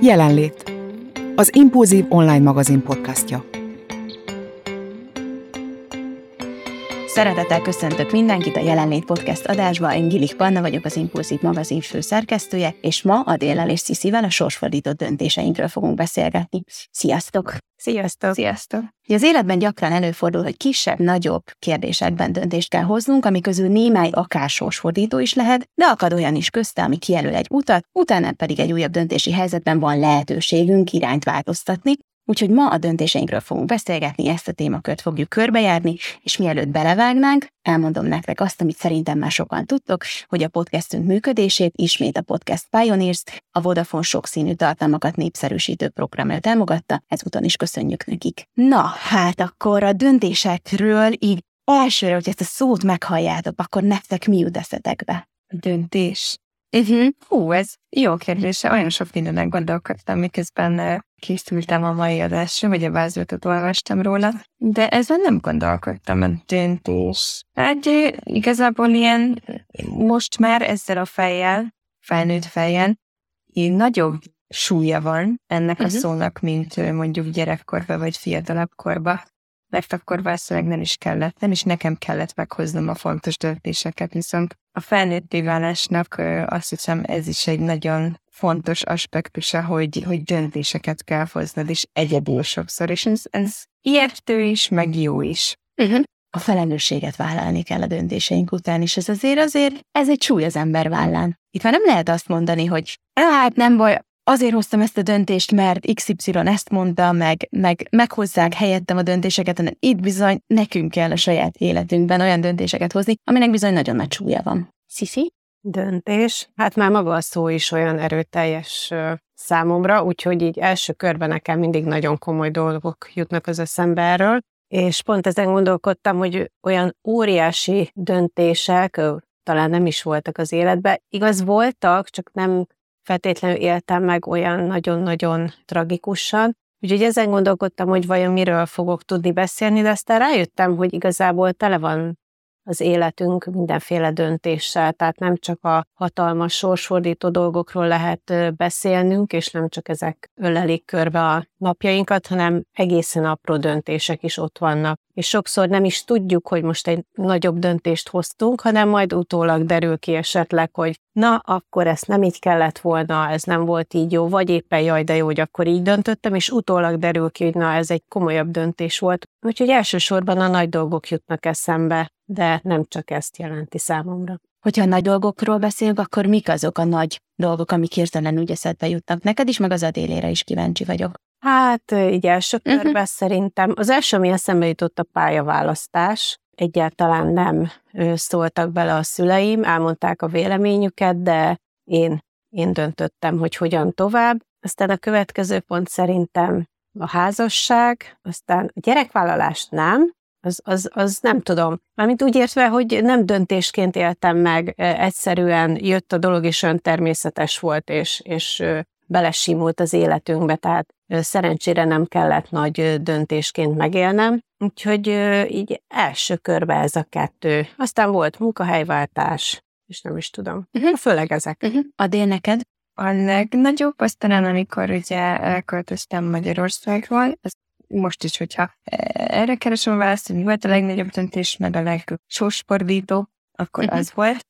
Jelenlét. Az Impulzív online magazin podcastja. Szeretettel köszöntök mindenkit a Jelenlét Podcast adásba. Én Gilik Panna vagyok, az Impulzív magazin főszerkesztője, és ma Adéllel és Sziszivel a sorsfordított döntéseinkről fogunk beszélgetni. Sziasztok! Sziasztok! Sziasztok! Az életben gyakran előfordul, hogy kisebb-nagyobb kérdésekben döntést kell hoznunk, ami közül némely akár sorsfordító is lehet, de akad olyan is közte, ami kijelöl egy utat, utána pedig egy újabb döntési helyzetben van lehetőségünk irányt változtatni, Úgyhogy ma a döntéseinkről fogunk beszélgetni, ezt a témakört fogjuk körbejárni, és mielőtt belevágnánk, elmondom nektek azt, amit szerintem már sokan tudtok, hogy a podcastünk működését ismét a Podcast Pioneers, a Vodafone sokszínű tartalmakat népszerűsítő programra támogatta, ezúton is köszönjük nekik. Na, hát akkor a döntésekről így elsőre, hogy ezt a szót meghalljátok, akkor nektek mi jut eszetekbe? Döntés. Uh-huh. Hú, ez jó kérdés. Olyan sok mindenen gondolkodtam, miközben készültem a mai adásra, vagy a vázlatot olvastam róla, de ezzel nem gondolkodtam a döntés. Hát igazából ilyen most már ezzel a fejjel, felnőtt fejjel, így nagyobb súlya van ennek uh-huh. a szónak, mint mondjuk gyerekkorba vagy fiatalabb korba mert akkor valószínűleg nem is kellett, nem is nekem kellett meghoznom a fontos döntéseket, viszont a felnőtté válásnak azt hiszem ez is egy nagyon fontos aspektusa, hogy, hogy döntéseket kell hoznod, és egyedül sokszor, és ez, ez ijesztő is, meg jó is. Uh-huh. A felelősséget vállalni kell a döntéseink után, és ez azért azért, ez egy súly az ember vállán. Itt már nem lehet azt mondani, hogy hát nem baj, azért hoztam ezt a döntést, mert XY ezt mondta, meg, meg meghozzák helyettem a döntéseket, hanem itt bizony nekünk kell a saját életünkben olyan döntéseket hozni, aminek bizony nagyon nagy súlya van. Sisi? Döntés. Hát már maga a szó is olyan erőteljes számomra, úgyhogy így első körben nekem mindig nagyon komoly dolgok jutnak az eszembe erről. És pont ezen gondolkodtam, hogy olyan óriási döntések talán nem is voltak az életben. Igaz, voltak, csak nem feltétlenül éltem meg olyan nagyon-nagyon tragikusan. Úgyhogy ezen gondolkodtam, hogy vajon miről fogok tudni beszélni, de aztán rájöttem, hogy igazából tele van az életünk mindenféle döntéssel, tehát nem csak a hatalmas sorsfordító dolgokról lehet beszélnünk, és nem csak ezek ölelik körbe a napjainkat, hanem egészen apró döntések is ott vannak. És sokszor nem is tudjuk, hogy most egy nagyobb döntést hoztunk, hanem majd utólag derül ki esetleg, hogy na, akkor ezt nem így kellett volna, ez nem volt így jó, vagy éppen jaj, de jó, hogy akkor így döntöttem, és utólag derül ki, hogy na, ez egy komolyabb döntés volt. Úgyhogy elsősorban a nagy dolgok jutnak eszembe, de nem csak ezt jelenti számomra. Hogyha nagy dolgokról beszélünk, akkor mik azok a nagy dolgok, amik hirtelen úgy eszedbe jutnak? Neked is, meg az Adélére is kíváncsi vagyok. Hát így első uh-huh. körben szerintem az első, ami eszembe jutott a pályaválasztás. Egyáltalán nem szóltak bele a szüleim, elmondták a véleményüket, de én, én döntöttem, hogy hogyan tovább. Aztán a következő pont szerintem a házasság, aztán a gyerekvállalás nem, az, az, az nem tudom. Mármint úgy értve, hogy nem döntésként éltem meg, egyszerűen jött a dolog, és olyan természetes volt, és, és belesimult az életünkbe, tehát szerencsére nem kellett nagy döntésként megélnem, úgyhogy így első körbe ez a kettő. Aztán volt munkahelyváltás, és nem is tudom. Uh-huh. Főleg ezek. Uh-huh. Adél neked? A legnagyobb, aztán amikor ugye elköltöztem Magyarországról, ez most is, hogyha erre keresem a választ, hogy mi volt a legnagyobb döntés, meg a legsorspordító, akkor uh-huh. az volt.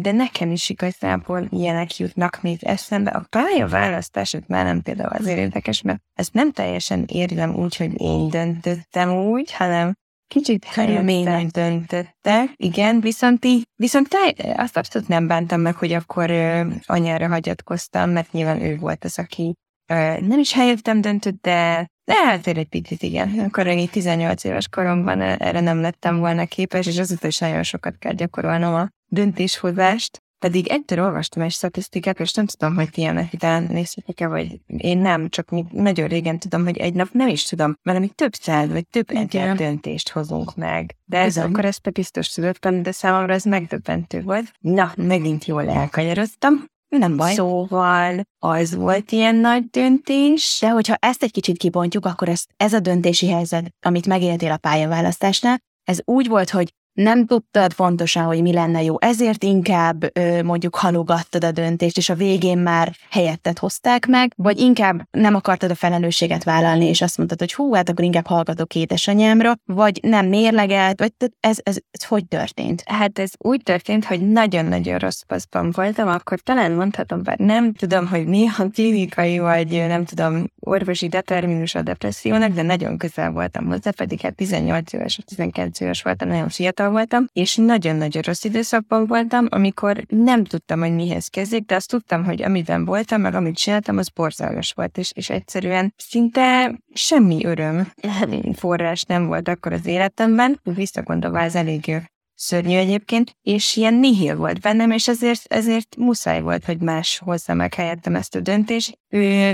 De nekem is igazából ilyenek jutnak még eszembe. A pályaválasztások már nem például azért érdekes, mert ezt nem teljesen érzem úgy, hogy én döntöttem úgy, hanem kicsit helyeményen döntöttek, igen, viszont így, viszont azt abszolút nem bántam meg, hogy akkor ö, anyára hagyatkoztam, mert nyilván ő volt az, aki ö, nem is helyettem döntött, de de hát egy picit igen. Akkor egy 18 éves koromban erre nem lettem volna képes, és azóta is nagyon sokat kell gyakorolnom a döntéshozást. Pedig egyszer olvastam egy statisztikát, és nem tudom, hogy ti ilyenek után nézhetek-e, vagy én nem, csak még nagyon régen tudom, hogy egy nap nem is tudom, valami több száz, vagy több ezer döntést hozunk meg. De ez akkor ezt biztos tudottam, de számomra ez megdöbbentő volt. Na, megint jól elkanyaroztam. Nem baj. Szóval az volt ilyen nagy döntés. De hogyha ezt egy kicsit kibontjuk, akkor ez, ez a döntési helyzet, amit megéltél a pályaválasztásnál, ez úgy volt, hogy nem tudtad pontosan, hogy mi lenne jó, ezért inkább ö, mondjuk halogattad a döntést, és a végén már helyettet hozták meg, vagy inkább nem akartad a felelősséget vállalni, és azt mondtad, hogy hú, hát akkor inkább hallgatok édesanyámra, vagy nem mérlegelt, vagy ez, ez, ez hogy történt? Hát ez úgy történt, hogy nagyon-nagyon rossz paszban voltam, akkor talán mondhatom, bár nem tudom, hogy mi a klinikai, vagy nem tudom, orvosi determinus a depressziónak, de nagyon közel voltam hozzá, pedig hát 18 éves, 19 éves voltam, nagyon fiatal voltam, és nagyon-nagyon rossz időszakban voltam, amikor nem tudtam, hogy mihez kezdjek, de azt tudtam, hogy amiben voltam, meg amit csináltam, az borzalmas volt, és, és egyszerűen szinte semmi öröm forrás nem volt akkor az életemben. Visszagondolva, ez elég szörnyű egyébként, és ilyen nihil volt bennem, és ezért, ezért muszáj volt, hogy más hozza meg helyettem ezt a döntést,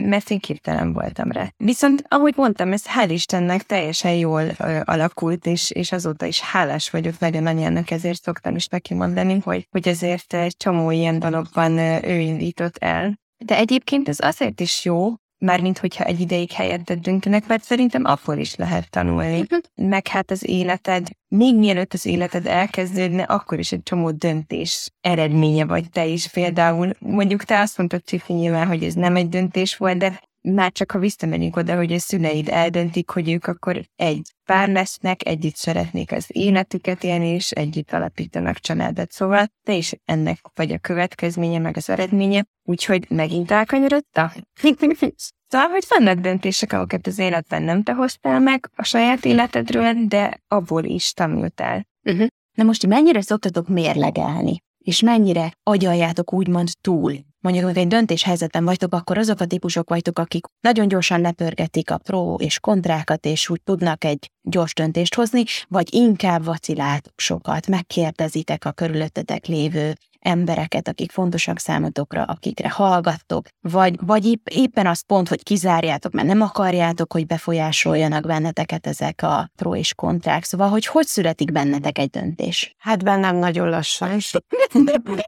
mert én képtelen voltam rá. Viszont, ahogy mondtam, ez hál' Istennek teljesen jól alakult, és, és azóta is hálás vagyok nagyon anyának, ezért szoktam is neki mondani, hogy, hogy ezért egy csomó ilyen dologban ő indított el. De egyébként ez azért is jó, mármint hogyha egy ideig helyetted döntenek, mert szerintem akkor is lehet tanulni. Mhm. Meg hát az életed, még mielőtt az életed elkezdődne, akkor is egy csomó döntés eredménye vagy te is. Például mondjuk te azt mondtad Cifi nyilván, hogy ez nem egy döntés volt, de már csak ha visszamegyünk oda, hogy a szüleid eldöntik, hogy ők akkor egy pár lesznek, együtt szeretnék az életüket élni, és együtt alapítanak családot. Szóval te is ennek vagy a következménye, meg az eredménye, úgyhogy megint elkanyarodta. Szóval, hogy vannak döntések, ahokat az életben nem te hoztál meg a saját életedről, de abból is tanultál. Uh-huh. Na most mennyire szoktatok mérlegelni? És mennyire agyaljátok úgymond túl mondjuk, hogy egy döntéshelyzetben vagytok, akkor azok a típusok vagytok, akik nagyon gyorsan lepörgetik a pro és kontrákat, és úgy tudnak egy gyors döntést hozni, vagy inkább vaciláltok sokat, megkérdezitek a körülöttetek lévő embereket, akik fontosak számotokra, akikre hallgattok, vagy, vagy épp, éppen azt pont, hogy kizárjátok, mert nem akarjátok, hogy befolyásoljanak benneteket ezek a pro és kontrák. Szóval, hogy hogy születik bennetek egy döntés? Hát bennem nagyon lassan.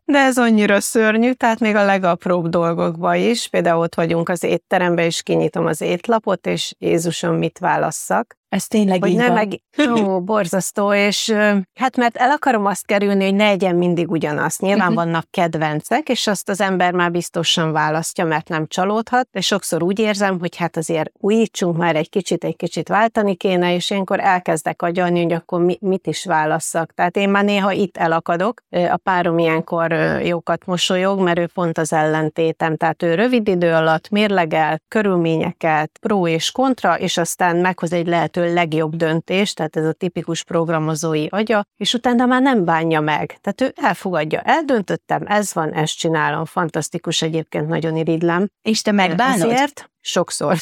De ez annyira szörnyű, tehát még a legapróbb dolgokban is. Például ott vagyunk az étteremben, és kinyitom az étlapot, és Jézusom, mit válasszak. Ez tényleg hogy így nem van. meg, ó, borzasztó, és hát mert el akarom azt kerülni, hogy ne egyen mindig ugyanazt. Nyilván uh-huh. vannak kedvencek, és azt az ember már biztosan választja, mert nem csalódhat, de sokszor úgy érzem, hogy hát azért újítsunk már egy kicsit, egy kicsit váltani kéne, és ilyenkor elkezdek agyalni, hogy akkor mi, mit is válasszak. Tehát én már néha itt elakadok, a párom ilyenkor jókat mosolyog, mert ő pont az ellentétem, tehát ő rövid idő alatt mérlegel körülményeket, pro és kontra, és aztán meghoz egy lehető legjobb döntés, tehát ez a tipikus programozói agya, és utána már nem bánja meg. Tehát ő elfogadja, eldöntöttem, ez van, ezt csinálom, fantasztikus egyébként, nagyon iridlem. És te megbánod? Ezért sokszor.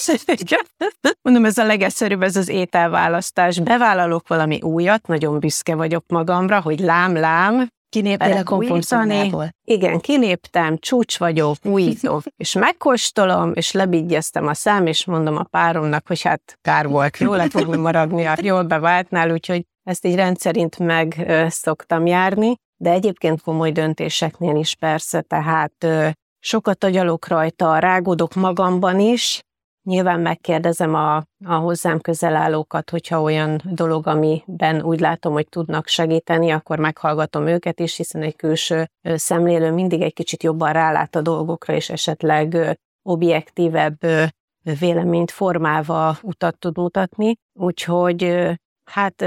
Mondom, ez a legegyszerűbb, ez az ételválasztás. Bevállalok valami újat, nagyon büszke vagyok magamra, hogy lám, lám, Kinéptél a komfortzónából. Igen, kinéptem, csúcs vagyok, újító, és megkóstolom, és lebigyeztem a szám, és mondom a páromnak, hogy hát kár volt, jól lett volna maradni a jól beváltnál, úgyhogy ezt így rendszerint meg szoktam járni, de egyébként komoly döntéseknél is persze, tehát sokat agyalok rajta, rágódok magamban is, Nyilván megkérdezem a, a hozzám közel állókat, hogyha olyan dolog, amiben úgy látom, hogy tudnak segíteni, akkor meghallgatom őket is, hiszen egy külső szemlélő mindig egy kicsit jobban rálát a dolgokra, és esetleg objektívebb véleményt formálva utat tud mutatni. Úgyhogy hát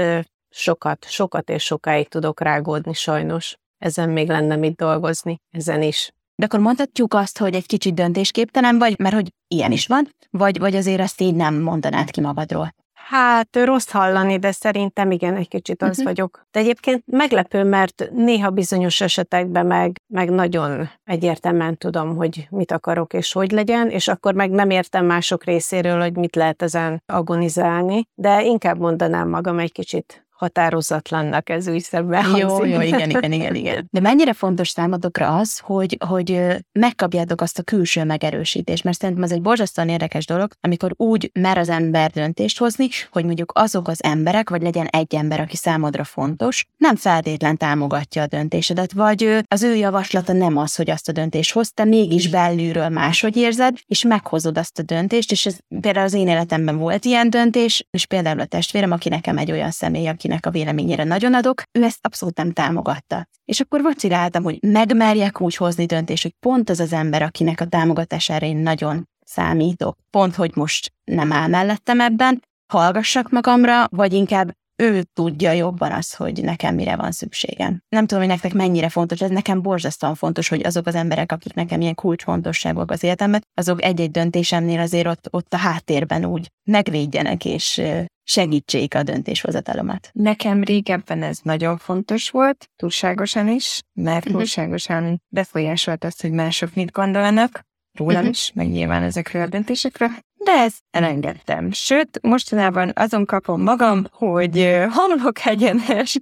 sokat, sokat és sokáig tudok rágódni sajnos. Ezen még lenne mit dolgozni, ezen is. De akkor mondhatjuk azt, hogy egy kicsit döntésképtelen vagy, mert hogy ilyen is van, vagy, vagy azért azt így nem mondanád ki magadról? Hát rossz hallani, de szerintem igen, egy kicsit az uh-huh. vagyok. De egyébként meglepő, mert néha bizonyos esetekben meg, meg nagyon egyértelműen tudom, hogy mit akarok és hogy legyen, és akkor meg nem értem mások részéről, hogy mit lehet ezen agonizálni, de inkább mondanám magam egy kicsit határozatlannak ez úgy szemben Jó, jó, igen, igen, igen, igen. De mennyire fontos számotokra az, hogy, hogy megkapjátok azt a külső megerősítést, mert szerintem ez egy borzasztóan érdekes dolog, amikor úgy mer az ember döntést hozni, hogy mondjuk azok az emberek, vagy legyen egy ember, aki számodra fontos, nem feltétlen támogatja a döntésedet, vagy az ő javaslata nem az, hogy azt a döntést hozta, mégis belülről máshogy érzed, és meghozod azt a döntést, és ez például az én életemben volt ilyen döntés, és például a testvérem, aki nekem egy olyan személy, aki akinek a véleményére nagyon adok, ő ezt abszolút nem támogatta. És akkor vaciláltam, hogy megmerjek úgy hozni döntést, hogy pont az az ember, akinek a támogatására én nagyon számítok, pont hogy most nem áll mellettem ebben, hallgassak magamra, vagy inkább ő tudja jobban az, hogy nekem mire van szükségem. Nem tudom, hogy nektek mennyire fontos, ez nekem borzasztóan fontos, hogy azok az emberek, akik nekem ilyen kulcsfontosságok az életemben, azok egy-egy döntésemnél azért ott, ott a háttérben úgy megvédjenek és segítsék a döntéshozatalomat. Nekem régebben ez nagyon fontos volt, túlságosan is, mert mhm. túlságosan befolyásolt azt, hogy mások mit gondolnak, rólam uh-huh. is, meg nyilván ezekről a döntésekről, de ezt elengedtem. Sőt, mostanában azon kapom magam, hogy homlok egyenes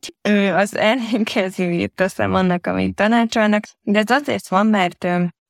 az ellenkezőjét teszem annak, amit tanácsolnak, de ez azért van, mert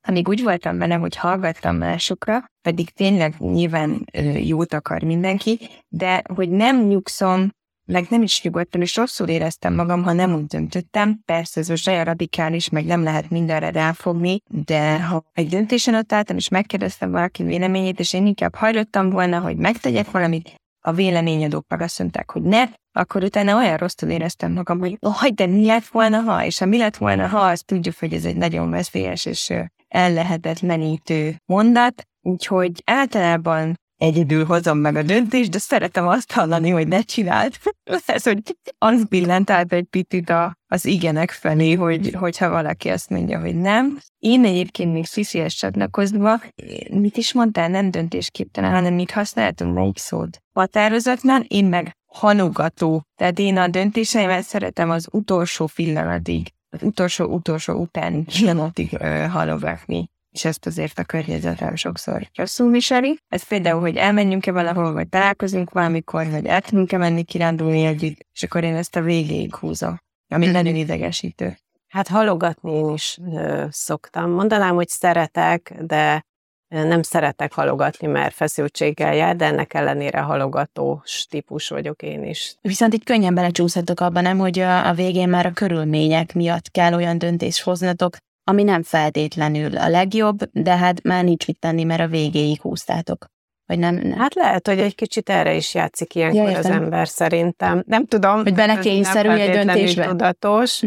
amíg úgy voltam vele, hogy hallgattam másokra, pedig tényleg nyilván jót akar mindenki, de hogy nem nyugszom meg nem is nyugodtan, és rosszul éreztem magam, ha nem úgy döntöttem. Persze ez most olyan radikális, meg nem lehet mindenre ráfogni, de ha egy döntésen ott álltam, és megkérdeztem valaki véleményét, és én inkább hajlottam volna, hogy megtegyek valamit, a véleményadók meg azt mondták, hogy ne, akkor utána olyan rosszul éreztem magam, hogy oh, de mi lett volna, ha, és ha mi lett volna, ha, azt tudjuk, hogy ez egy nagyon veszélyes és ellehetetlenítő mondat, úgyhogy általában egyedül hozom meg a döntést, de szeretem azt hallani, hogy ne csináld. Ez, hogy az billent át egy picit az igenek felé, hogy, hogyha valaki azt mondja, hogy nem. Én egyébként még Sziszihez csatlakozva, mit is mondtál, nem döntésképtelen, hanem mit használtunk, melyik szót? Határozatlan, én meg hanogató. Tehát én a döntéseimet szeretem az utolsó pillanatig, utolsó-utolsó utáni pillanatig halogatni és ezt azért a környezetem sokszor rosszul viseli. Ez például, hogy elmenjünk-e valahol, vagy találkozunk valamikor, vagy el tudunk-e menni kirándulni együtt, és akkor én ezt a végéig húzom, ami mhm. nagyon idegesítő. Hát halogatni én is ö, szoktam. Mondanám, hogy szeretek, de nem szeretek halogatni, mert feszültséggel jár, de ennek ellenére halogatós típus vagyok én is. Viszont itt könnyen belecsúszhatok abban, nem, hogy a, végén már a körülmények miatt kell olyan döntést hoznatok, ami nem feltétlenül a legjobb, de hát már nincs mit tenni, mert a végéig húztátok. Vagy nem? Hát lehet, hogy egy kicsit erre is játszik ilyenkor ja, az ember szerintem. Nem tudom. Hogy belekényszerülj egy döntésbe? Tudatos.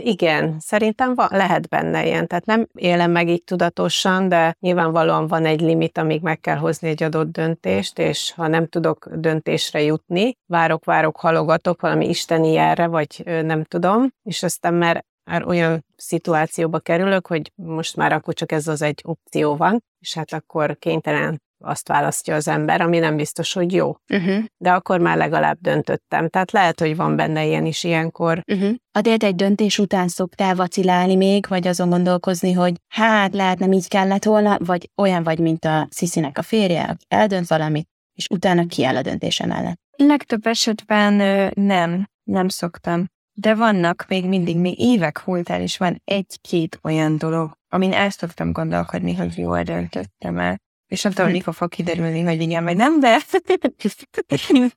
Igen, szerintem van, lehet benne ilyen. Tehát nem élem meg így tudatosan, de nyilvánvalóan van egy limit, amíg meg kell hozni egy adott döntést, és ha nem tudok döntésre jutni, várok, várok, halogatok valami isteni erre, vagy nem tudom, és aztán mert már olyan szituációba kerülök, hogy most már akkor csak ez az egy opció van, és hát akkor kénytelen azt választja az ember, ami nem biztos, hogy jó. Uh-huh. De akkor már legalább döntöttem. Tehát lehet, hogy van benne ilyen is ilyenkor. Uh-huh. Adélt egy döntés után szoktál vacilálni még, vagy azon gondolkozni, hogy hát lehet nem így kellett volna, vagy olyan vagy, mint a Sziszinek a férje, aki eldönt valamit, és utána kiáll a döntése mellett. Legtöbb esetben nem, nem szoktam. De vannak még mindig, még évek múltán is van egy-két olyan dolog, amin el szoktam gondolkodni, hogy jól döntöttem el. És nem tudom, mikor fog kiderülni, hogy igen, vagy nem, de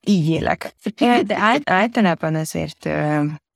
így élek. De ált, általában azért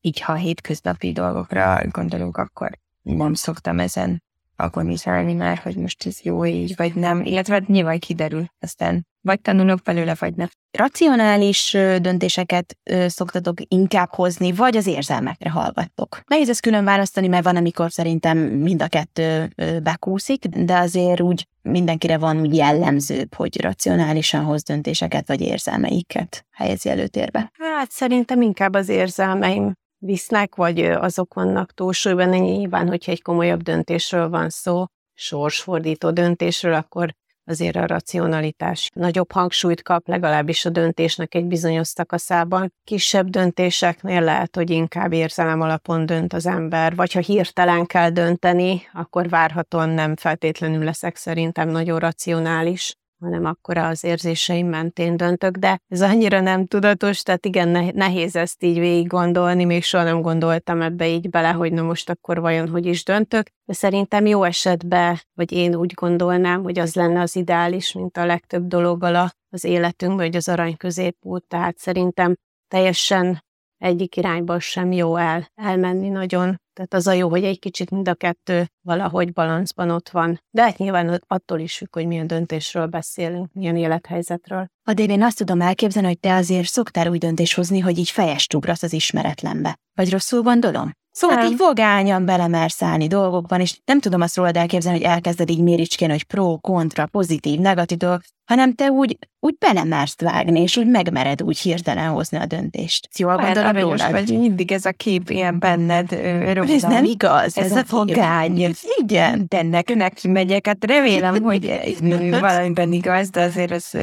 így, ha hétköznapi dolgokra gondolunk, akkor nem szoktam ezen agonizálni már, hogy most ez jó így, vagy nem, illetve hát nyilván kiderül, aztán vagy tanulok belőle, vagy nem. Racionális döntéseket szoktatok inkább hozni, vagy az érzelmekre hallgattok. Nehéz ezt külön választani, mert van, amikor szerintem mind a kettő bekúszik, de azért úgy mindenkire van úgy jellemzőbb, hogy racionálisan hoz döntéseket, vagy érzelmeiket helyezi előtérbe. Hát szerintem inkább az érzelmeim visznek, vagy azok vannak túlsúlyban. Nyilván, hogyha egy komolyabb döntésről van szó, sorsfordító döntésről, akkor azért a racionalitás nagyobb hangsúlyt kap, legalábbis a döntésnek egy bizonyos szakaszában. Kisebb döntéseknél lehet, hogy inkább érzelem alapon dönt az ember, vagy ha hirtelen kell dönteni, akkor várhatóan nem feltétlenül leszek szerintem nagyon racionális hanem akkor az érzéseim mentén döntök, de ez annyira nem tudatos, tehát igen, nehéz ezt így végig gondolni, még soha nem gondoltam ebbe így bele, hogy na most akkor vajon hogy is döntök, de szerintem jó esetben, vagy én úgy gondolnám, hogy az lenne az ideális, mint a legtöbb dologgal az életünkben, hogy az arany középút, tehát szerintem teljesen egyik irányba sem jó el, elmenni nagyon. Tehát az a jó, hogy egy kicsit mind a kettő valahogy balanszban ott van. De hát nyilván attól is függ, hogy milyen döntésről beszélünk, milyen élethelyzetről. Adél én azt tudom elképzelni, hogy te azért szoktál úgy döntés hozni, hogy így fejest ugrasz az ismeretlenbe. Vagy rosszul gondolom? Szóval Nem. így vogányan belemersz állni dolgokban, és nem tudom azt rólad elképzelni, hogy elkezded így méricskén, hogy pro, kontra, pozitív, negatív dolgok, hanem te úgy, úgy belemersz vágni, és úgy megmered úgy hirtelen hozni a döntést. Jól Olyan gondolom rólad? vagy, mindig ez a kép ilyen benned rögzül. Ez nem igaz. Ez, a fogány. Igen. De neki, neki megyek, hát remélem, hogy ez valamiben igaz, de azért az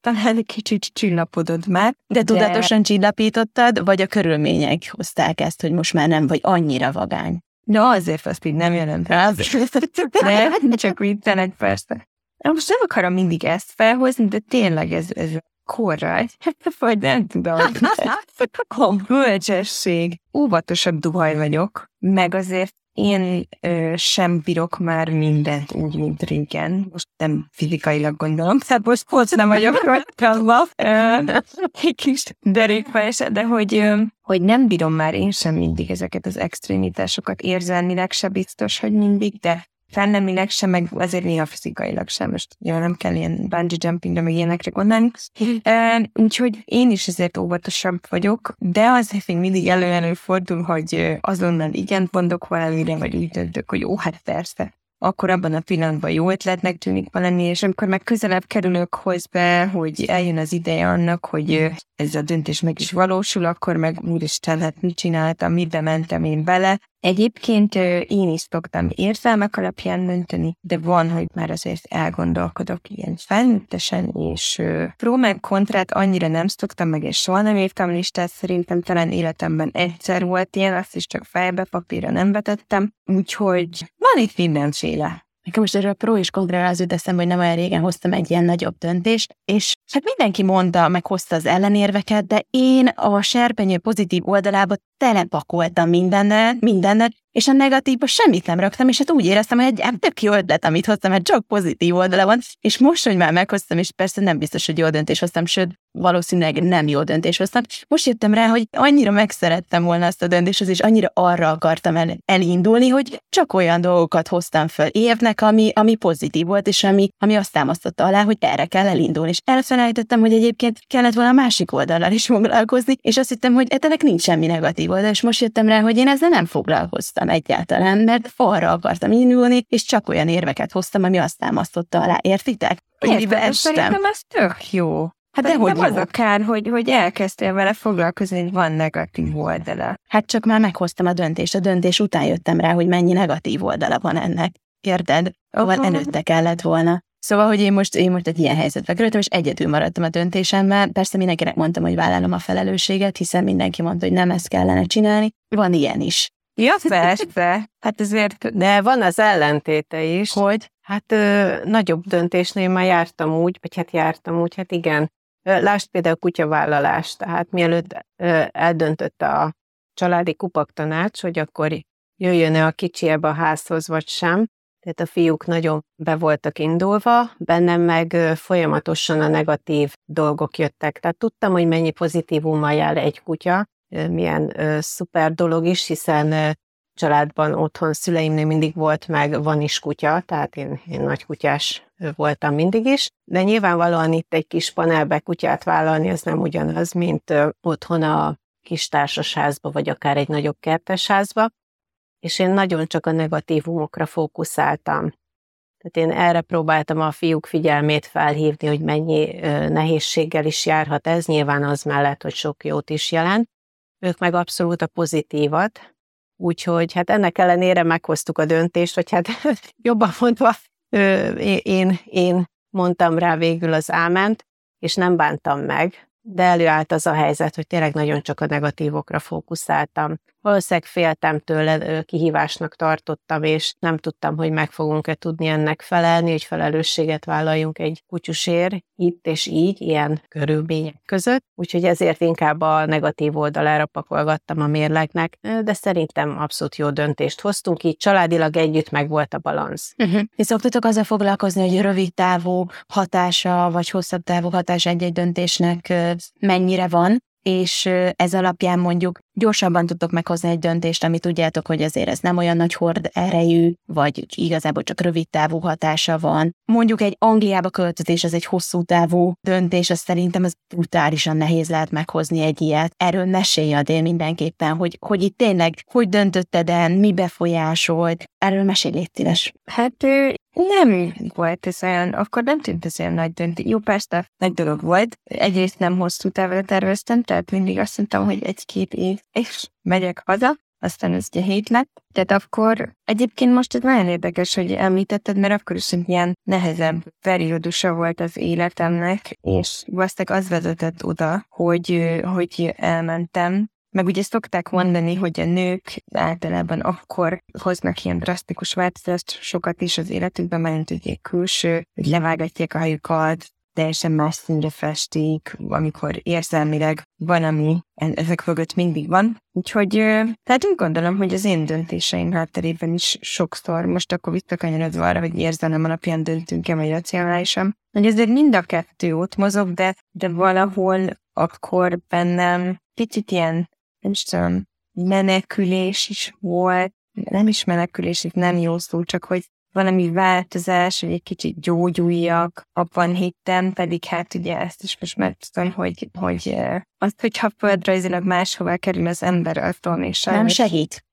talán egy kicsit csillapodott már. De tudatosan csillapítottad, vagy a körülmények hozták ezt, hogy most már nem vagy annyira vagány? Na, azért azt így nem jelent rá. De csak viccelek persze. Na, Most nem akarom mindig ezt felhozni, de tényleg ez, ez korral, vagy nem tudom. A bölcsesség. Óvatosabb duhaj vagyok, meg azért én ö, sem bírok már mindent úgy, mint régen. Most nem fizikailag gondolom, tehát most most nem vagyok rajta, egy kis derékba esett, de hogy, ö, hogy nem bírom már én sem mindig ezeket az extrémitásokat érzelmileg se biztos, hogy mindig, de fennemileg sem, meg azért néha fizikailag sem. Most ja, nem kell ilyen bungee jumpingre, meg ilyenekre gondolni. Úgyhogy én is ezért óvatosabb vagyok, de azért még mindig elő fordul, hogy azonnal igen mondok valamire, vagy úgy döntök, hogy jó, hát persze. Akkor abban a pillanatban jó ötletnek tűnik valami, és amikor meg közelebb kerülök hozzá, hogy eljön az ideje annak, hogy ez a döntés meg is valósul, akkor meg úristen, hát mit csináltam, mibe mentem én bele. Egyébként én is szoktam érzelmek alapján dönteni, de van, hogy már azért elgondolkodok ilyen felnőttesen, és pró meg kontrát annyira nem szoktam meg, és soha nem írtam listát, szerintem talán életemben egyszer volt ilyen, azt is csak fejbe, papírra nem vetettem, úgyhogy van itt mindenféle. Nekem most erről pro és kontra az jut eszembe, hogy nem olyan régen hoztam egy ilyen nagyobb döntést, és hát mindenki mondta, meg hozta az ellenérveket, de én a serpenyő pozitív oldalába telepakoltam mindennel, mindennel, és a negatívba semmit nem raktam, és hát úgy éreztem, hogy egy hát tök jó ötlet, amit hoztam, mert csak pozitív oldala van, és most, hogy már meghoztam, és persze nem biztos, hogy jó döntés hoztam, sőt, valószínűleg nem jó döntés hoztam. Most jöttem rá, hogy annyira megszerettem volna azt a döntést, és annyira arra akartam el, elindulni, hogy csak olyan dolgokat hoztam föl évnek, ami, ami pozitív volt, és ami, ami azt támasztotta alá, hogy erre kell elindulni. És elfelejtettem, hogy egyébként kellett volna a másik oldallal is foglalkozni, és azt hittem, hogy ennek nincs semmi negatív oldal, és most jöttem rá, hogy én ezzel nem foglalkoztam egyáltalán, mert arra akartam indulni, és csak olyan érveket hoztam, ami azt támasztotta alá. Értitek? Estem. Szerintem ez tök jó. Hát de hogy az jó. a kár, hogy, hogy elkezdtél vele foglalkozni, hogy van negatív oldala. Hát csak már meghoztam a döntést. A döntés után jöttem rá, hogy mennyi negatív oldala van ennek. Érted? Szóval Aha. előtte kellett volna. Szóval, hogy én most, én most egy ilyen helyzetbe kerültem, és egyedül maradtam a döntésemmel. Persze mindenkinek mondtam, hogy vállalom a felelősséget, hiszen mindenki mondta, hogy nem ezt kellene csinálni. Van ilyen is. Ja, persze. Hát ezért De van az ellentéte is. Hogy? Hát ö, nagyobb döntésnél már jártam úgy, vagy hát jártam úgy, hát igen. Lásd például a kutyavállalás, tehát mielőtt ö, eldöntötte a családi kupaktanács, hogy akkor jöjjön-e a kicsi ebbe a házhoz, vagy sem. Tehát a fiúk nagyon be voltak indulva, bennem meg folyamatosan a negatív dolgok jöttek. Tehát tudtam, hogy mennyi pozitívummal jár egy kutya, milyen ö, szuper dolog is, hiszen ö, családban, otthon szüleimnél mindig volt, meg van is kutya, tehát én, én nagy kutyás voltam mindig is, de nyilvánvalóan itt egy kis panelbe kutyát vállalni, ez nem ugyanaz, mint ö, otthon a kis társasházba, vagy akár egy nagyobb kertesházba, és én nagyon csak a negatívumokra fókuszáltam. Tehát én erre próbáltam a fiúk figyelmét felhívni, hogy mennyi nehézséggel is járhat ez, nyilván az mellett, hogy sok jót is jelent. Ők meg abszolút a pozitívat, Úgyhogy hát ennek ellenére meghoztuk a döntést, hogy hát jobban mondva én, én mondtam rá végül az áment, és nem bántam meg, de előállt az a helyzet, hogy tényleg nagyon csak a negatívokra fókuszáltam. Valószínűleg féltem tőle, kihívásnak tartottam, és nem tudtam, hogy meg fogunk-e tudni ennek felelni, hogy felelősséget vállaljunk egy kutyusért itt és így, ilyen körülmények között. Úgyhogy ezért inkább a negatív oldalára pakolgattam a mérlegnek, de szerintem abszolút jó döntést hoztunk, így családilag együtt meg volt a balansz. Uh-huh. Ti szoktatok azzal foglalkozni, hogy rövid távú hatása, vagy hosszabb távú hatása egy-egy döntésnek mennyire van, és ez alapján mondjuk gyorsabban tudtok meghozni egy döntést, amit tudjátok, hogy azért ez nem olyan nagy hord erejű, vagy igazából csak rövid távú hatása van. Mondjuk egy Angliába költözés, az egy hosszú távú döntés, az szerintem az brutálisan nehéz lehet meghozni egy ilyet. Erről mesélj Adél mindenképpen, hogy, hogy itt tényleg, hogy döntötted el, mi befolyásolt, erről mesélj légy szíves. Hát nem volt ez olyan, akkor nem tűnt ez olyan nagy döntés. Jó, persze, nagy dolog volt. Egyrészt nem hosszú távra terveztem, tehát mindig azt mondtam, hogy egy-két év, és megyek haza, aztán ez ugye hét lett. Tehát akkor egyébként most ez nagyon érdekes, hogy említetted, mert akkor is egy ilyen nehezebb periódusa volt az életemnek, és valószínűleg az vezetett oda, hogy, hogy elmentem meg ugye szokták mondani, hogy a nők általában akkor hoznak ilyen drasztikus változást sokat is az életükben, mert ugye külső, hogy levágatják a hajukat, teljesen más színre festik, amikor érzelmileg van, ami ezek mögött mindig van. Úgyhogy, tehát úgy gondolom, hogy az én döntéseim hátterében is sokszor, most akkor visszakanyarodva arra, hogy érzelem alapján döntünk-e, vagy racionálisan, hogy ezért mind a kettő ott mozog, de, de valahol akkor bennem picit ilyen nem is tudom, menekülés is volt, nem is menekülés, itt nem jó szó, csak hogy valami változás, hogy egy kicsit gyógyuljak, abban hittem, pedig hát ugye ezt is most már tudom, hogy, hogy azt, hogyha földrajzilag máshova kerül az ember, attól még Nem segít?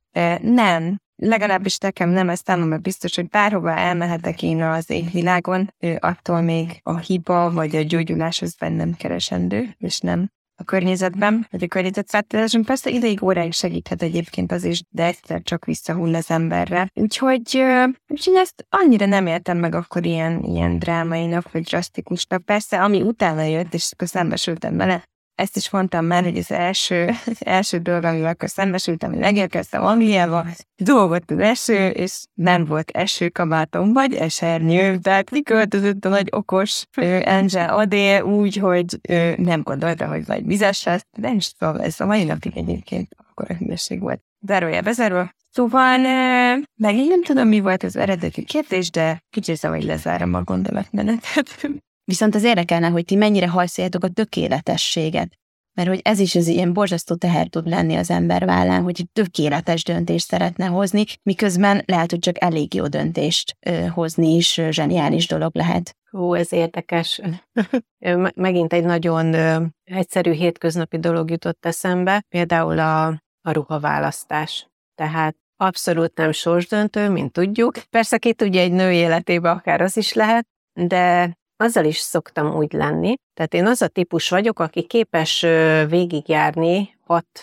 Nem, legalábbis nekem nem, ez számomra biztos, hogy bárhova elmehetek én az égvilágon, attól még a hiba vagy a gyógyulás az bennem keresendő, és nem a környezetben, vagy a környezetváltozáson. Persze ideig óráig segíthet egyébként az is, de egyszer csak visszahull az emberre. Úgyhogy, úgyhogy ezt annyira nem éltem meg akkor ilyen, ilyen drámainak, vagy drasztikusnak. Persze, ami utána jött, és akkor szembesültem vele, ezt is mondtam már, hogy az első, első dolog, amivel akkor szembesültem, hogy megérkeztem Angliába, dolgott az eső, és nem volt esőkabátom, vagy esernyő, tehát kiköltözött a nagy okos Angel Adé úgy, hogy ő nem gondolta, hogy majd vizes lesz, de is tudom, ez a mai napig egyébként akkor a hülyeség volt. Zárója bezárva. Szóval megint nem tudom, mi volt az eredeti kérdés, de kicsit hogy lezárom a gondolatmenetet. Viszont az érdekelne, hogy ti mennyire hajszoljátok a tökéletességet. Mert hogy ez is az ilyen borzasztó teher tud lenni az ember vállán, hogy tökéletes döntést szeretne hozni, miközben lehet, hogy csak elég jó döntést ö, hozni is zseniális dolog lehet. Ó, ez érdekes. Megint egy nagyon ö, egyszerű hétköznapi dolog jutott eszembe, például a, a ruhaválasztás. Tehát abszolút nem sorsdöntő, mint tudjuk. Persze ki tudja egy nő életébe akár az is lehet, de azzal is szoktam úgy lenni. Tehát én az a típus vagyok, aki képes végigjárni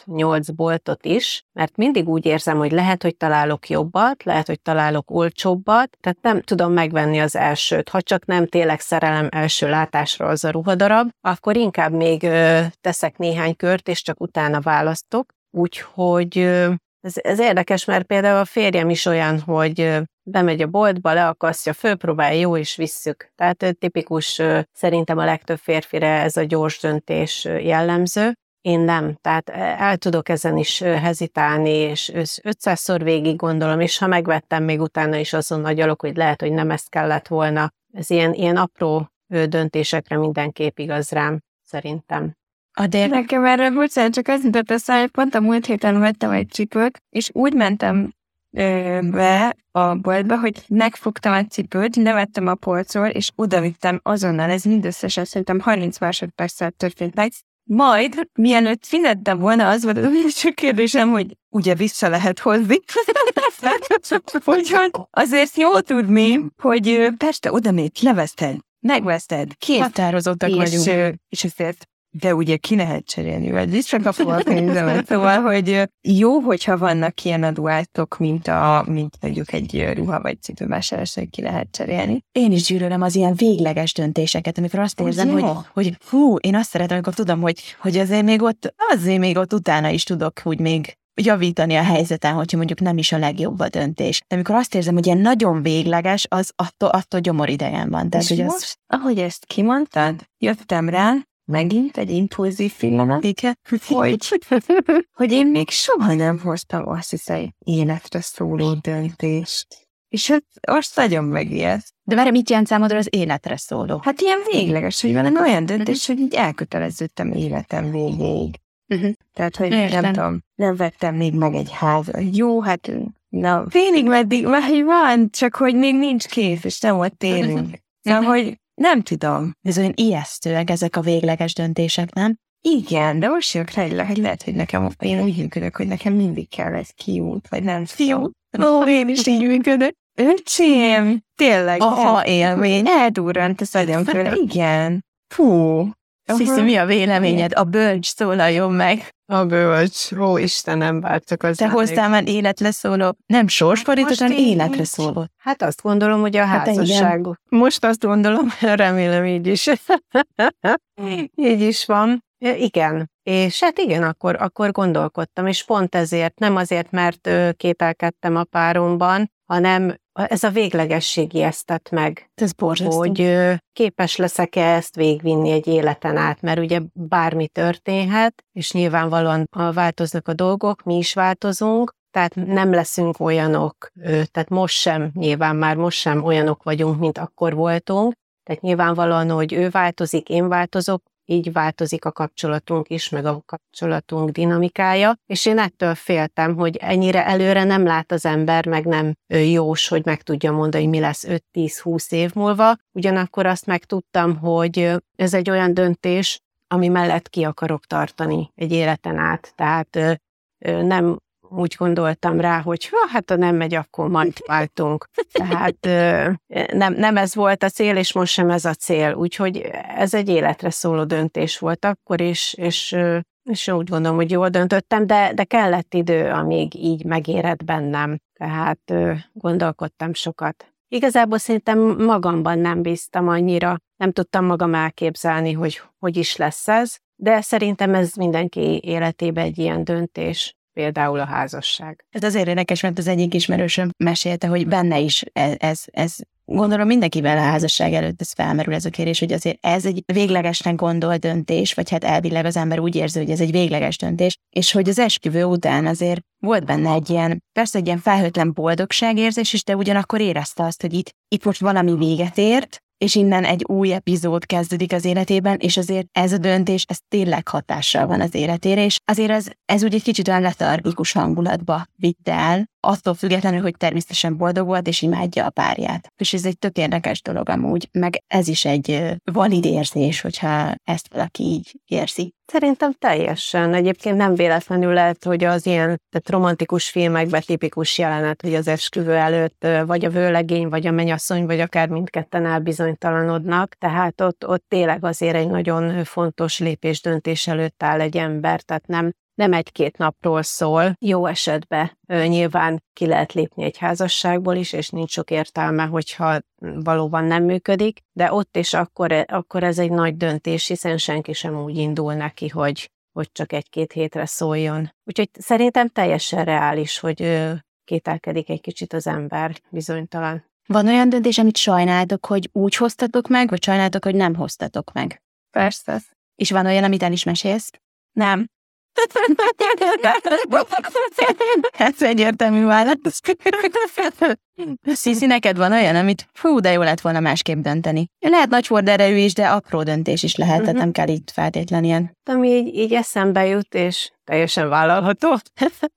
6-8 boltot is, mert mindig úgy érzem, hogy lehet, hogy találok jobbat, lehet, hogy találok olcsóbbat, tehát nem tudom megvenni az elsőt. Ha csak nem tényleg szerelem első látásra az a ruhadarab, akkor inkább még teszek néhány kört, és csak utána választok. Úgyhogy ez, ez érdekes, mert például a férjem is olyan, hogy bemegy a boltba, leakasztja, fölpróbálja, jó, és visszük. Tehát tipikus, szerintem a legtöbb férfire ez a gyors döntés jellemző. Én nem, tehát el tudok ezen is hezitálni, és 500-szor végig gondolom, és ha megvettem, még utána is azon nagyalok, hogy lehet, hogy nem ezt kellett volna. Ez ilyen, ilyen apró döntésekre mindenképp igaz rám, szerintem. Adél. Nekem erre bocsánat, csak az jutott eszembe, hogy pont a múlt héten vettem egy cipőt, és úgy mentem be a boltba, hogy megfogtam egy cipőt, levettem a polcról, és odavittem azonnal, ez mindösszesen szerintem 30 másodperccel történt meg. Majd, mielőtt fizettem volna, az volt az első kérdésem, hogy ugye vissza lehet hozni. Úgyhogy azért jó tudni, hogy persze oda még leveszted, megveszted, két. Határozottak és, vagyunk. És azért de ugye ki lehet cserélni, vagy visszakapom a pénzemet. Szóval, hogy jó, hogyha vannak ilyen adóátok, mint, a, mint mondjuk egy ruha vagy cipővásárlás, ki lehet cserélni. Én is gyűlölöm az ilyen végleges döntéseket, amikor azt érzem, hogy, hogy hú, én azt szeretem, amikor tudom, hogy, hogy azért még ott, azért még ott utána is tudok úgy még javítani a helyzeten, hogyha mondjuk nem is a legjobb a döntés. De amikor azt érzem, hogy ilyen nagyon végleges, az attól, attól gyomor idegen van. Tehát, És hogy most, az... ahogy ezt kimondtad, jöttem rá, megint egy impulzív filmek, hogy, hogy én még soha nem hoztam azt hiszem életre szóló döntést. És hát azt nagyon megijeszt. De várj, mit jelent számodra az életre szóló? Hát ilyen végleges, hogy valami olyan döntés, hogy így elköteleződtem életem végéig. Uh-huh. Tehát, hogy Értem. nem tudom, nem vettem még meg egy házat. Jó, hát na, félig meddig már van, csak hogy még nincs kész, és nem ott élünk. Szóval, hogy nem tudom. Ez olyan ijesztőek ezek a végleges döntések, nem? Igen, de most jövök rá, hogy lehet, hogy nekem, én úgy működök, hogy nekem mindig kell egy kiút, vagy nem fiú. Ó, én is így működök. Öcsém, tényleg. Aha, élmény. Eldurrant az agyam. Igen. Fú. Sziszi, mi a véleményed? A bölcs szólaljon meg. A bölcs, ó Istenem, bárcsak az Te hoztál már életre szóló, nem sorsfordított, hanem Most így életre nincs. szóló. Hát azt gondolom, hogy a Hát igen. házasság. Most azt gondolom, remélem így is. így is van. Ja, Igen. És hát igen, akkor, akkor gondolkodtam, és pont ezért, nem azért, mert kételkedtem a páromban, hanem ez a véglegesség ijesztett meg, Ez borzasztó. hogy képes leszek-e ezt végvinni egy életen át, mert ugye bármi történhet, és nyilvánvalóan változnak a dolgok, mi is változunk, tehát nem leszünk olyanok, tehát most sem, nyilván már most sem olyanok vagyunk, mint akkor voltunk, tehát nyilvánvalóan, hogy ő változik, én változok, így változik a kapcsolatunk is, meg a kapcsolatunk dinamikája, és én ettől féltem, hogy ennyire előre nem lát az ember, meg nem jós, hogy meg tudja mondani, hogy mi lesz 5-10-20 év múlva. Ugyanakkor azt megtudtam, hogy ez egy olyan döntés, ami mellett ki akarok tartani egy életen át. Tehát nem úgy gondoltam rá, hogy ha, hát ha nem megy, akkor majd váltunk. Tehát nem, nem ez volt a cél, és most sem ez a cél. Úgyhogy ez egy életre szóló döntés volt akkor is, és, és úgy gondolom, hogy jól döntöttem, de, de kellett idő, amíg így megérett bennem. Tehát gondolkodtam sokat. Igazából szerintem magamban nem bíztam annyira, nem tudtam magam elképzelni, hogy hogy is lesz ez, de szerintem ez mindenki életében egy ilyen döntés, például a házasság. Ez azért érdekes, mert az egyik ismerősöm mesélte, hogy benne is ez, ez, ez gondolom mindenkivel a házasság előtt ez felmerül ez a kérés, hogy azért ez egy véglegesnek gondolt döntés, vagy hát elvileg az ember úgy érzi, hogy ez egy végleges döntés, és hogy az esküvő után azért volt benne egy ilyen, persze egy ilyen felhőtlen boldogságérzés is, de ugyanakkor érezte azt, hogy itt, itt most valami véget ért, és innen egy új epizód kezdődik az életében, és azért ez a döntés, ez tényleg hatással van az életére, és azért ez, ez úgy egy kicsit olyan letargikus hangulatba vitte el, attól függetlenül, hogy természetesen boldog volt, és imádja a párját. És ez egy tök érdekes dolog amúgy, meg ez is egy valid érzés, hogyha ezt valaki így érzi. Szerintem teljesen. Egyébként nem véletlenül lehet, hogy az ilyen tehát romantikus filmekben tipikus jelenet, hogy az esküvő előtt vagy a vőlegény, vagy a menyasszony, vagy akár mindketten elbizonytalanodnak. Tehát ott, ott tényleg azért egy nagyon fontos lépés döntés előtt áll egy ember, tehát nem, nem egy-két napról szól. Jó esetben nyilván ki lehet lépni egy házasságból is, és nincs sok értelme, hogyha valóban nem működik, de ott és akkor, akkor ez egy nagy döntés, hiszen senki sem úgy indul neki, hogy, hogy csak egy-két hétre szóljon. Úgyhogy szerintem teljesen reális, hogy kételkedik egy kicsit az ember, bizonytalan. Van olyan döntés, amit sajnáltok, hogy úgy hoztatok meg, vagy sajnáltok, hogy nem hoztatok meg? Persze. És van olyan, amit el is mesélsz? Nem. Ez egyértelmű válasz. Sziszi, neked van olyan, amit fú, de jó lett volna másképp dönteni. Lehet nagy forderejű is, de apró döntés is lehet, tehát Mhm. nem kell itt feltétlen ilyen. Ami így, így eszembe jut, és teljesen vállalható,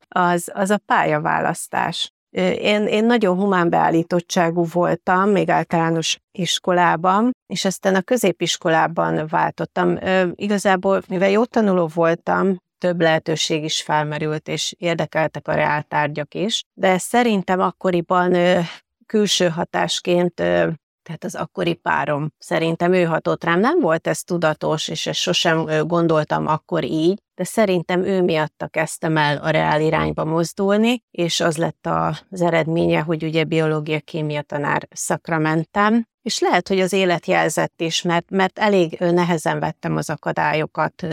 az, az a pályaválasztás. Én, én nagyon humán beállítottságú voltam, még általános iskolában, és aztán a középiskolában váltottam. Ö, Igazából, mivel jó tanuló voltam, több lehetőség is felmerült, és érdekeltek a reáltárgyak is, de szerintem akkoriban külső hatásként tehát az akkori párom, szerintem ő hatott rám. Nem volt ez tudatos, és ezt sosem gondoltam akkor így, de szerintem ő miatta kezdtem el a reál irányba mozdulni, és az lett az eredménye, hogy ugye biológia-kémia tanár szakra mentem, és lehet, hogy az élet jelzett is, mert, mert elég nehezen vettem az akadályokat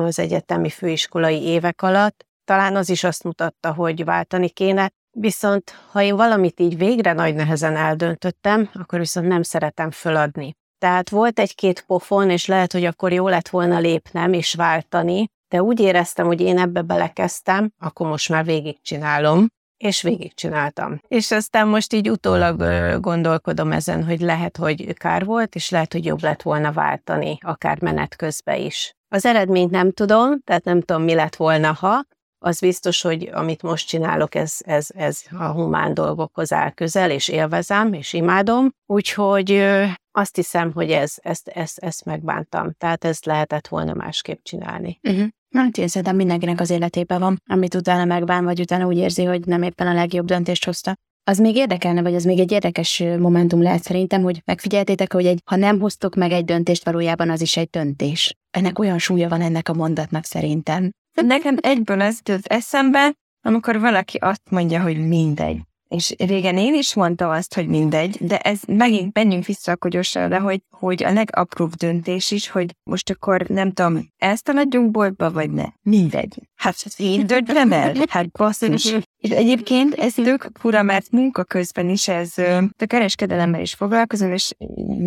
az egyetemi főiskolai évek alatt. Talán az is azt mutatta, hogy váltani kéne, Viszont ha én valamit így végre nagy nehezen eldöntöttem, akkor viszont nem szeretem föladni. Tehát volt egy-két pofon, és lehet, hogy akkor jó lett volna lépnem és váltani, de úgy éreztem, hogy én ebbe belekezdtem, akkor most már végigcsinálom, és végigcsináltam. És aztán most így utólag gondolkodom ezen, hogy lehet, hogy kár volt, és lehet, hogy jobb lett volna váltani, akár menet közben is. Az eredményt nem tudom, tehát nem tudom, mi lett volna, ha, az biztos, hogy amit most csinálok, ez, ez, ez a humán dolgokhoz áll közel, és élvezem, és imádom. Úgyhogy azt hiszem, hogy ez, ezt, ezt, ezt megbántam. Tehát ezt lehetett volna másképp csinálni. Uh-huh. Hát én szerintem mindenkinek az életében van, amit utána megbán, vagy utána úgy érzi, hogy nem éppen a legjobb döntést hozta. Az még érdekelne, vagy az még egy érdekes momentum lehet szerintem, hogy megfigyeltétek, hogy egy, ha nem hoztok meg egy döntést, valójában az is egy döntés. Ennek olyan súlya van ennek a mondatnak szerintem. Nekem egyből ez az eszembe, amikor valaki azt mondja, hogy mindegy. És régen én is mondtam azt, hogy mindegy, de ez megint menjünk vissza a de hogy, hogy a legapróbb döntés is, hogy most akkor nem tudom, elsztaladjunk boltba, vagy ne. Mindegy. Hát én döntöm el. Hát basszus. És egyébként ez tök fura, mert munka közben is ez, a kereskedelemmel is foglalkozom, és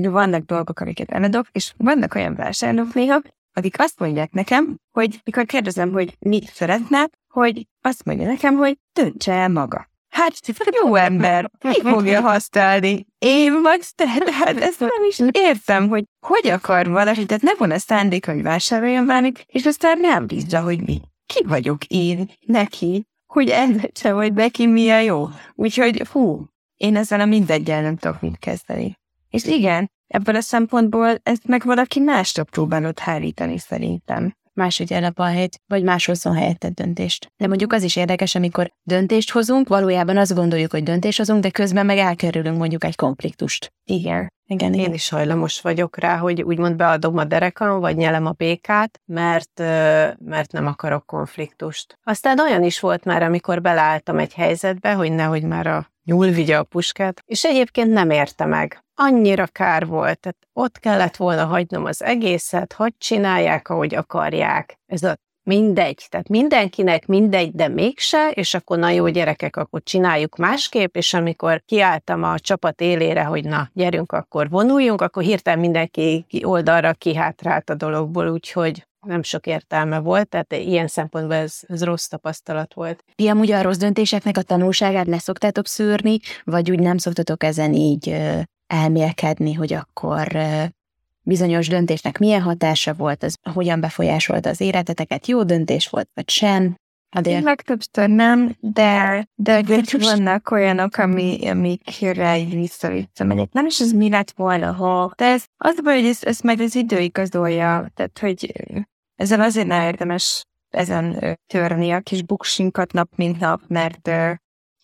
vannak dolgok, amiket eladok, és vannak olyan vásárlók néha, akik azt mondják nekem, hogy mikor kérdezem, hogy mit szeretne, hogy azt mondja nekem, hogy döntse el maga. Hát, jó ember, ki fogja használni? Én vagy te? Hát ezt nem is értem, hogy hogy akar valaki, tehát ne van a szándék, hogy vásároljon valamit, és aztán nem bízza, hogy mi. Ki vagyok én neki, hogy eldöntse, hogy neki mi a jó. Úgyhogy, hú, én ezzel a mindegyel nem tudok mit kezdeni. És igen, ebből a szempontból ezt meg valaki másra próbálod hárítani szerintem máshogy el a helyet, vagy más hozzon helyettet döntést. De mondjuk az is érdekes, amikor döntést hozunk, valójában azt gondoljuk, hogy döntést hozunk, de közben meg elkerülünk mondjuk egy konfliktust. Igen. Igen, én is hajlamos vagyok rá, hogy úgymond beadom a derekam, vagy nyelem a békát, mert, mert nem akarok konfliktust. Aztán olyan is volt már, amikor beleálltam egy helyzetbe, hogy nehogy már a nyúl vigye a puskát, és egyébként nem érte meg. Annyira kár volt, tehát ott kellett volna hagynom az egészet, hogy csinálják, ahogy akarják. Ez a mindegy, tehát mindenkinek mindegy, de mégse, és akkor na jó gyerekek, akkor csináljuk másképp, és amikor kiálltam a csapat élére, hogy na, gyerünk, akkor vonuljunk, akkor hirtelen mindenki oldalra kihátrált a dologból, úgyhogy nem sok értelme volt, tehát ilyen szempontból ez, ez rossz tapasztalat volt. Ti amúgy a rossz döntéseknek a tanulságát le szoktátok szűrni, vagy úgy nem szoktatok ezen így elmélkedni, hogy akkor bizonyos döntésnek milyen hatása volt, az hogyan befolyásolta az életeteket, jó döntés volt, vagy sem? Adél? Legtöbbször nem, de, de vannak olyanok, ami, amikre így vissza-vissza megyek. Nem is ez mi lett volna, ha. De ez, az baj, hogy ez, ez meg az idő igazolja. Tehát, hogy ezzel azért nem érdemes ezen törni a kis buksinkat nap mint nap, mert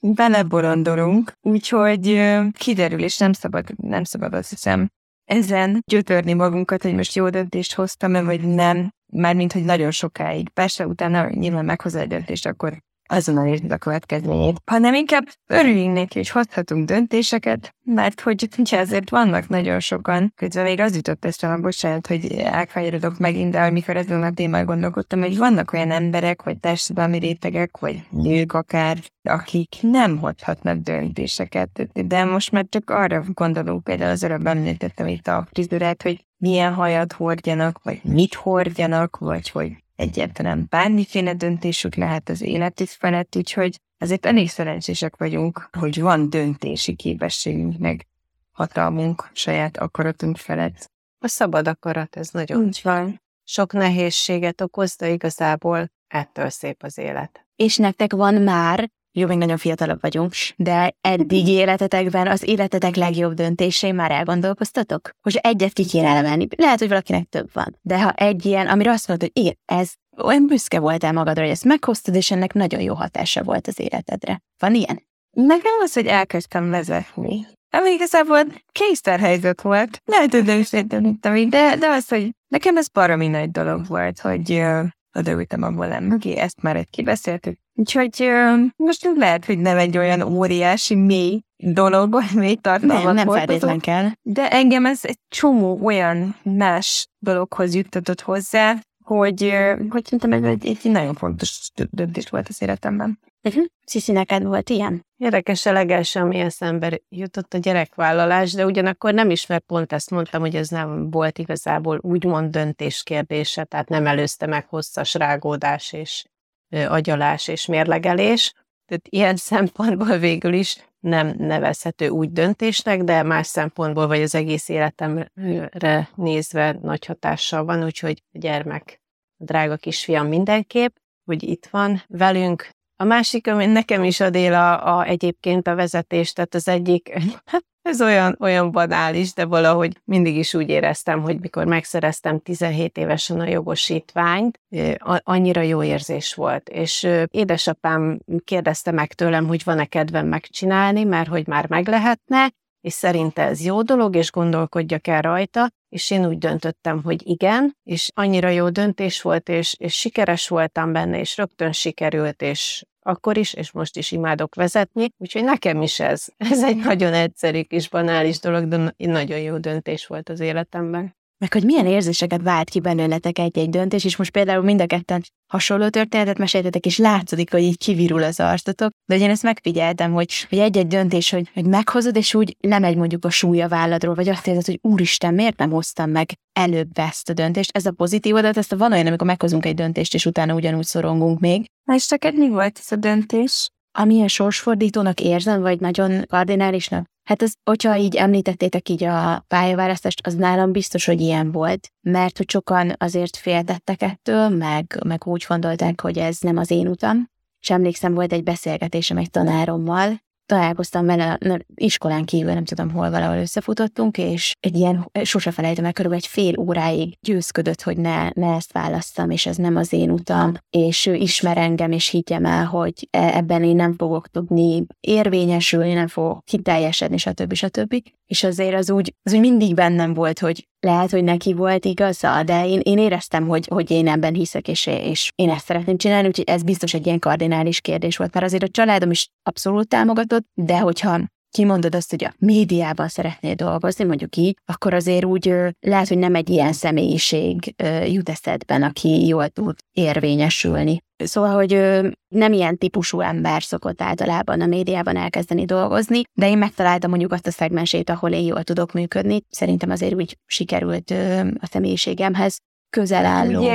beleborondolunk, úgyhogy kiderül, és nem szabad, nem szabad azt hiszem ezen gyötörni magunkat, hogy most jó döntést hoztam-e, vagy nem, mármint, hogy nagyon sokáig. Persze utána nyilván meghoz egy döntést, akkor azonnal érted a következményét, hanem inkább örüljünk neki, hogy hozhatunk döntéseket, mert hogy ugye azért vannak nagyon sokan, közben még az jutott eszembe, bocsánat, hogy elkanyarodok megint, de amikor ezen a témán gondolkodtam, hogy vannak olyan emberek, vagy társadalmi rétegek, vagy nők akár, akik nem hozhatnak döntéseket. De most már csak arra gondolunk, például az előbb említettem itt a frizurát, hogy milyen hajat hordjanak, vagy mit hordjanak, vagy hogy egyáltalán bármiféle döntésük lehet az életük felett, úgyhogy azért elég szerencsések vagyunk, hogy van döntési képességünk, meg hatalmunk saját akaratunk felett. A szabad akarat, ez nagyon Úgy van. sok nehézséget okoz, de igazából ettől szép az élet. És nektek van már jó, még nagyon fiatalabb vagyunk, de eddig életetekben az életetek legjobb döntései már elgondolkoztatok? Hogy egyet ki kéne emelni. Lehet, hogy valakinek több van. De ha egy ilyen, amire azt mondod, hogy igen, ez olyan büszke voltál magadra, hogy ezt meghoztad, és ennek nagyon jó hatása volt az életedre. Van ilyen? Nekem az, hogy elkezdtem vezetni. Ami igazából kényszerhelyzet volt. Lehet, hogy nem is de, de az, hogy nekem ez baromi nagy dolog volt, hogy uh, odaültem a volán mögé, ezt már egy kibeszéltük, Úgyhogy most lehet, hogy nem egy olyan óriási, mély dolog, vagy mély tartalmat Nem, nem feltétlen kell. De engem ez egy csomó olyan más dologhoz juttatott hozzá, hogy, hogy szerintem ez egy, egy nagyon fontos döntés volt az életemben. Uh-huh. Sziszi, neked volt ilyen? Érdekes a legelső, ami eszembe jutott a gyerekvállalás, de ugyanakkor nem is, mert pont ezt mondtam, hogy ez nem volt igazából úgymond döntés kérdése, tehát nem előzte meg hosszas rágódás és agyalás és mérlegelés. Tehát ilyen szempontból végül is nem nevezhető úgy döntésnek, de más szempontból, vagy az egész életemre nézve nagy hatással van, úgyhogy a gyermek, a drága kisfiam mindenképp, hogy itt van velünk. A másik, ami nekem is ad a, a, egyébként a vezetés, tehát az egyik, ez olyan, olyan banális, de valahogy mindig is úgy éreztem, hogy mikor megszereztem 17 évesen a jogosítványt, annyira jó érzés volt. És édesapám kérdezte meg tőlem, hogy van-e kedvem megcsinálni, mert hogy már meg lehetne, és szerinte ez jó dolog, és gondolkodjak el rajta, és én úgy döntöttem, hogy igen, és annyira jó döntés volt, és, és sikeres voltam benne, és rögtön sikerült, és akkor is, és most is imádok vezetni, úgyhogy nekem is ez. Ez egy nagyon egyszerű kis banális dolog, de nagyon jó döntés volt az életemben meg hogy milyen érzéseket vált ki belőletek egy-egy döntés, és most például mind a ketten hasonló történetet meséltetek, és látszik, hogy így kivirul az arcotok, de hogy én ezt megfigyeltem, hogy, hogy egy-egy döntés, hogy, hogy meghozod, és úgy lemegy mondjuk a súlya válladról, vagy azt érzed, hogy úristen, miért nem hoztam meg előbb ezt a döntést. Ez a pozitív adat, ezt a van olyan, amikor meghozunk egy döntést, és utána ugyanúgy szorongunk még. És neked mi volt ez a döntés? Amilyen sorsfordítónak érzem, vagy nagyon kardinálisnak? Hát ez, hogyha így említettétek így a pályaválasztást, az nálam biztos, hogy ilyen volt, mert hogy sokan azért féltettek ettől, meg, meg úgy gondolták, hogy ez nem az én utam. És emlékszem, volt egy beszélgetésem egy tanárommal, találkoztam vele iskolán kívül, nem tudom hol valahol összefutottunk, és egy ilyen, sose felejtem el, körülbelül egy fél óráig győzködött, hogy ne, ne ezt választam, és ez nem az én utam, és ő ismer engem, és higgyem el, hogy e, ebben én nem fogok tudni érvényesülni, nem fogok kiteljesedni, stb. stb. És azért az úgy, az úgy mindig bennem volt, hogy lehet, hogy neki volt igaza, de én, én éreztem, hogy, hogy én ebben hiszek, és, és én ezt szeretném csinálni, úgyhogy ez biztos egy ilyen kardinális kérdés volt, mert azért a családom is abszolút támogatott, de hogyha kimondod azt, hogy a médiában szeretnél dolgozni, mondjuk így, akkor azért úgy lehet, hogy nem egy ilyen személyiség jut eszedben, aki jól tud érvényesülni. Szóval, hogy nem ilyen típusú ember szokott általában a médiában elkezdeni dolgozni, de én megtaláltam mondjuk azt a szegmensét, ahol én jól tudok működni. Szerintem azért úgy sikerült a személyiségemhez közel álló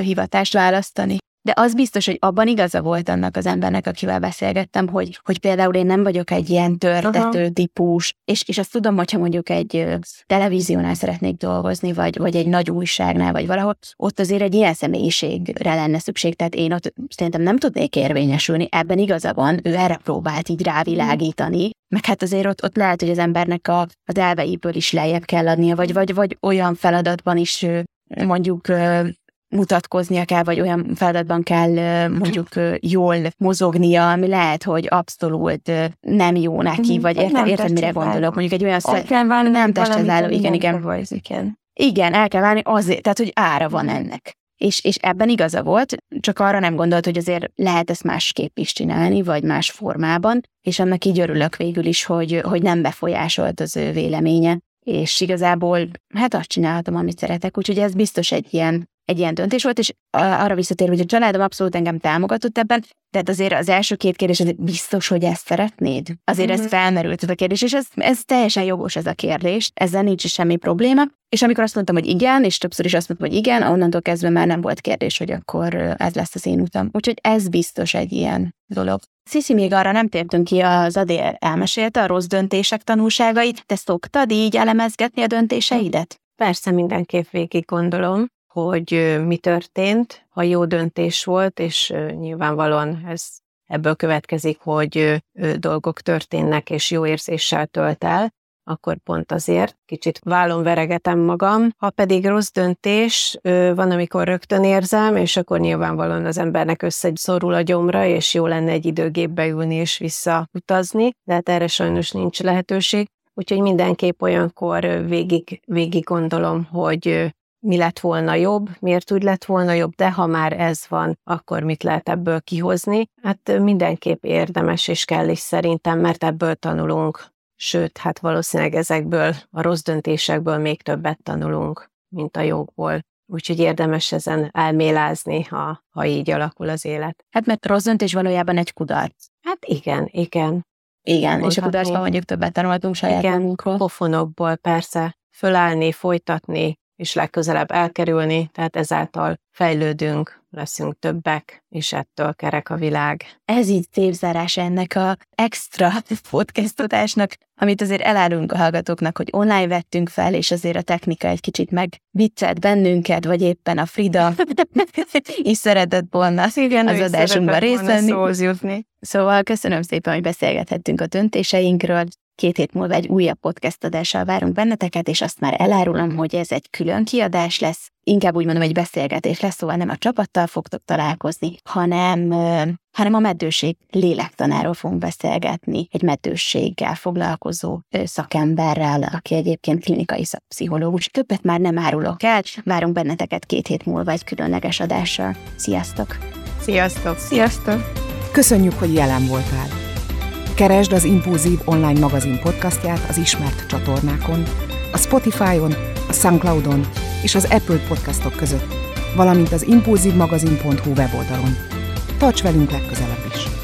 hivatást választani. De az biztos, hogy abban igaza volt annak az embernek, akivel beszélgettem, hogy, hogy például én nem vagyok egy ilyen törtető Aha. típus, és, és azt tudom, hogyha mondjuk egy televíziónál szeretnék dolgozni, vagy, vagy egy nagy újságnál, vagy valahol, ott azért egy ilyen személyiségre lenne szükség, tehát én ott szerintem nem tudnék érvényesülni, ebben igaza van, ő erre próbált így rávilágítani, meg hát azért ott, ott lehet, hogy az embernek a, az elveiből is lejjebb kell adnia, vagy, vagy, vagy olyan feladatban is mondjuk mutatkoznia kell, vagy olyan feladatban kell mondjuk jól mozognia, ami lehet, hogy abszolút nem jó neki, mhm. vagy érted, érted mire gondolok? Mondjuk egy olyan szert, kell válni, nem testhez álló, igen, igen. Voice, igen. Igen, el kell válni azért, tehát, hogy ára van mhm. ennek. És, és ebben igaza volt, csak arra nem gondolt, hogy azért lehet ezt másképp is csinálni, vagy más formában, és annak így örülök végül is, hogy, hogy nem befolyásolt az ő véleménye, és igazából hát azt csinálhatom, amit szeretek, úgyhogy ez biztos egy ilyen egy ilyen döntés volt, és arra visszatér, hogy a családom abszolút engem támogatott ebben, tehát azért az első két kérdés, hogy biztos, hogy ezt szeretnéd? Azért uh-huh. ez mhm. felmerült ez a kérdés, és ez, ez teljesen jogos ez a kérdés, ezzel nincs semmi probléma. És amikor azt mondtam, hogy igen, és többször is azt mondtam, hogy igen, onnantól kezdve már nem volt kérdés, hogy akkor ez lesz az én utam. Úgyhogy ez biztos egy ilyen dolog. Sziszi, még arra nem tértünk ki, az Adé elmesélte a rossz döntések tanulságait. Te szoktad így elemezgetni a döntéseidet? Persze, mindenképp végig gondolom hogy mi történt, ha jó döntés volt, és nyilvánvalóan ez ebből következik, hogy dolgok történnek, és jó érzéssel tölt el, akkor pont azért kicsit vállon veregetem magam. Ha pedig rossz döntés, van, amikor rögtön érzem, és akkor nyilvánvalóan az embernek összeszorul a gyomra, és jó lenne egy időgépbe ülni és visszautazni, de hát erre sajnos nincs lehetőség. Úgyhogy mindenképp olyankor végig, végig gondolom, hogy mi lett volna jobb, miért úgy lett volna jobb, de ha már ez van, akkor mit lehet ebből kihozni? Hát mindenképp érdemes és kell is szerintem, mert ebből tanulunk. Sőt, hát valószínűleg ezekből, a rossz döntésekből még többet tanulunk, mint a jogból. Úgyhogy érdemes ezen elmélázni, ha, ha így alakul az élet. Hát mert rossz döntés valójában egy kudarc. Hát igen, igen. Igen, és a kudarcban mondjuk többet tanultunk saját igen, magunkról. pofonokból persze fölállni, folytatni, és legközelebb elkerülni, tehát ezáltal fejlődünk, leszünk többek, és ettől kerek a világ. Ez így szép zárás ennek a extra podcastotásnak, amit azért elárulunk a hallgatóknak, hogy online vettünk fel, és azért a technika egy kicsit megviccelt bennünket, vagy éppen a Frida is szeretett volna Igen, az adásunkban részt venni. Szóval köszönöm szépen, hogy beszélgethettünk a döntéseinkről, Két hét múlva egy újabb podcast adással várunk benneteket, és azt már elárulom, hogy ez egy külön kiadás lesz. Inkább úgy mondom, egy beszélgetés lesz, szóval nem a csapattal fogtok találkozni, hanem, hanem a meddőség lélektanáról fogunk beszélgetni, egy meddőséggel foglalkozó szakemberrel, aki egyébként klinikai szakpszichológus. Többet már nem árulok el, várunk benneteket két hét múlva egy különleges adással. Sziasztok! Sziasztok! Sziasztok! Köszönjük, hogy jelen voltál! Keresd az Impulzív online magazin podcastját az ismert csatornákon, a Spotify-on, a Soundcloud-on és az Apple podcastok között, valamint az impulzívmagazin.hu weboldalon. Tarts velünk legközelebb is!